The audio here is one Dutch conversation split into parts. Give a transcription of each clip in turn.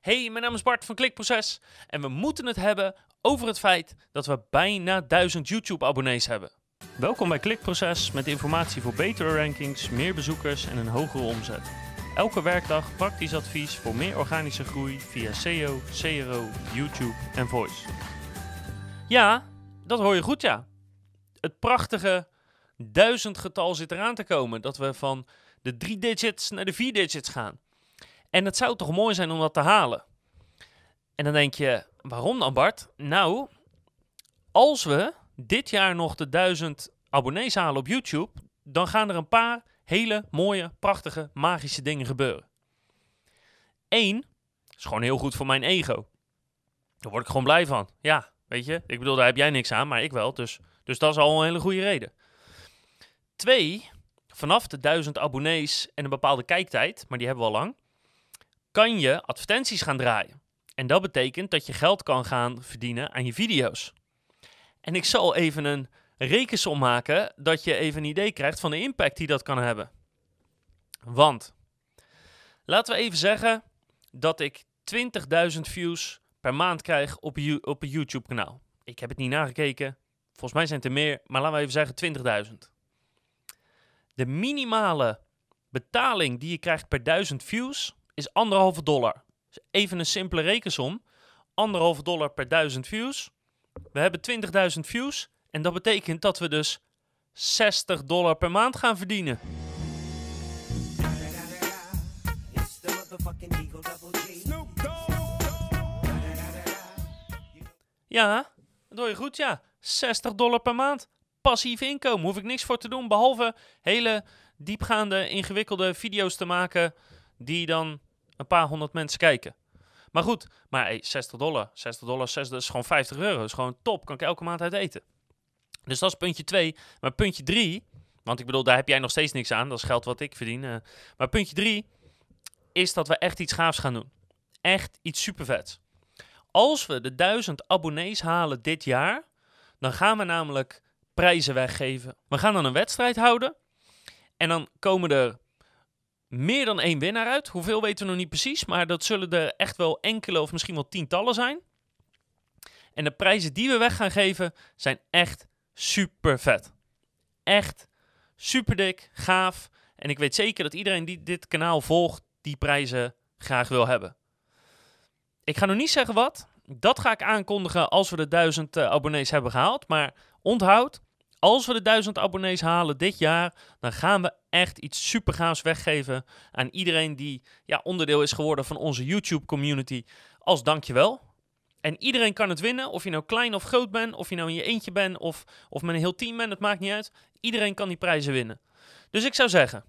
Hey, mijn naam is Bart van Klikproces en we moeten het hebben over het feit dat we bijna 1000 YouTube-abonnees hebben. Welkom bij Klikproces met informatie voor betere rankings, meer bezoekers en een hogere omzet. Elke werkdag praktisch advies voor meer organische groei via SEO, CRO, YouTube en Voice. Ja, dat hoor je goed ja. Het prachtige duizendgetal zit eraan te komen. Dat we van de drie digits naar de vier digits gaan. En het zou toch mooi zijn om dat te halen. En dan denk je, waarom dan Bart? Nou, als we dit jaar nog de duizend abonnees halen op YouTube, dan gaan er een paar hele mooie, prachtige, magische dingen gebeuren. Eén, is gewoon heel goed voor mijn ego. Daar word ik gewoon blij van. Ja, weet je, ik bedoel, daar heb jij niks aan, maar ik wel. Dus, dus dat is al een hele goede reden. Twee, vanaf de 1000 abonnees en een bepaalde kijktijd, maar die hebben we al lang, kan je advertenties gaan draaien. En dat betekent dat je geld kan gaan verdienen aan je video's. En ik zal even een rekensom maken, dat je even een idee krijgt van de impact die dat kan hebben. Want, laten we even zeggen dat ik 20.000 views per maand krijg op op een YouTube-kanaal. Ik heb het niet nagekeken. Volgens mij zijn het er meer, maar laten we even zeggen 20.000. De minimale betaling die je krijgt per 1000 views is anderhalve dollar. Even een simpele rekensom. Anderhalve dollar per 1000 views. We hebben 20.000 views. En dat betekent dat we dus 60 dollar per maand gaan verdienen. Ja, dat je goed, ja. 60 dollar per maand. Passief inkomen. Hoef ik niks voor te doen. Behalve hele diepgaande, ingewikkelde video's te maken. Die dan een paar honderd mensen kijken. Maar goed, maar hey, 60 dollar. 60 dollar, 60, dat is gewoon 50 euro. Dat is gewoon top. Kan ik elke maand uit eten. Dus dat is puntje 2. Maar puntje 3, want ik bedoel, daar heb jij nog steeds niks aan. Dat is geld wat ik verdien. Uh, maar puntje 3 is dat we echt iets gaafs gaan doen. Echt iets super vets. Als we de 1000 abonnees halen dit jaar, dan gaan we namelijk prijzen weggeven. We gaan dan een wedstrijd houden. En dan komen er meer dan één winnaar uit. Hoeveel weten we nog niet precies, maar dat zullen er echt wel enkele of misschien wel tientallen zijn. En de prijzen die we weg gaan geven zijn echt super vet. Echt super dik, gaaf. En ik weet zeker dat iedereen die dit kanaal volgt, die prijzen graag wil hebben. Ik ga nog niet zeggen wat. Dat ga ik aankondigen als we de 1000 uh, abonnees hebben gehaald. Maar onthoud, als we de 1000 abonnees halen dit jaar, dan gaan we echt iets super gaafs weggeven aan iedereen die ja, onderdeel is geworden van onze YouTube community. Als dankjewel. En iedereen kan het winnen, of je nou klein of groot bent, of je nou in je eentje bent of, of met een heel team bent, het maakt niet uit. Iedereen kan die prijzen winnen. Dus ik zou zeggen,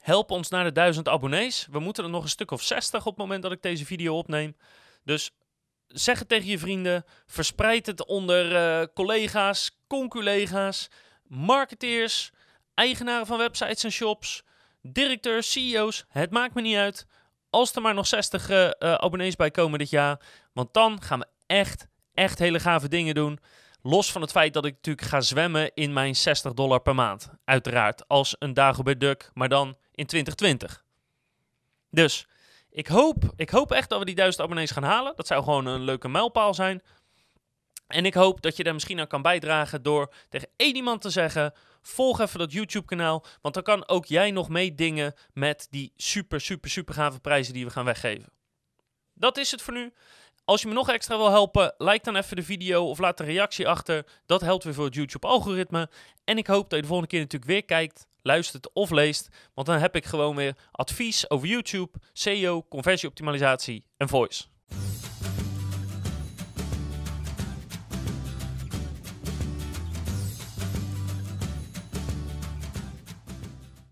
help ons naar de 1000 abonnees. We moeten er nog een stuk of 60 op het moment dat ik deze video opneem. Dus zeg het tegen je vrienden, verspreid het onder uh, collega's, conculega's, marketeers, eigenaren van websites en shops, directeurs, CEO's. Het maakt me niet uit. Als er maar nog 60 uh, uh, abonnees bij komen dit jaar. Want dan gaan we echt, echt hele gave dingen doen. Los van het feit dat ik natuurlijk ga zwemmen in mijn 60 dollar per maand. Uiteraard, als een Dagobert Duck, maar dan in 2020. Dus, ik hoop, ik hoop echt dat we die 1000 abonnees gaan halen. Dat zou gewoon een leuke mijlpaal zijn. En ik hoop dat je daar misschien aan kan bijdragen door tegen één iemand te zeggen: volg even dat YouTube-kanaal, want dan kan ook jij nog meedingen met die super, super, super gave prijzen die we gaan weggeven. Dat is het voor nu. Als je me nog extra wil helpen, like dan even de video of laat een reactie achter. Dat helpt weer voor het YouTube-algoritme. En ik hoop dat je de volgende keer natuurlijk weer kijkt, luistert of leest. Want dan heb ik gewoon weer advies over YouTube, SEO, conversieoptimalisatie en voice.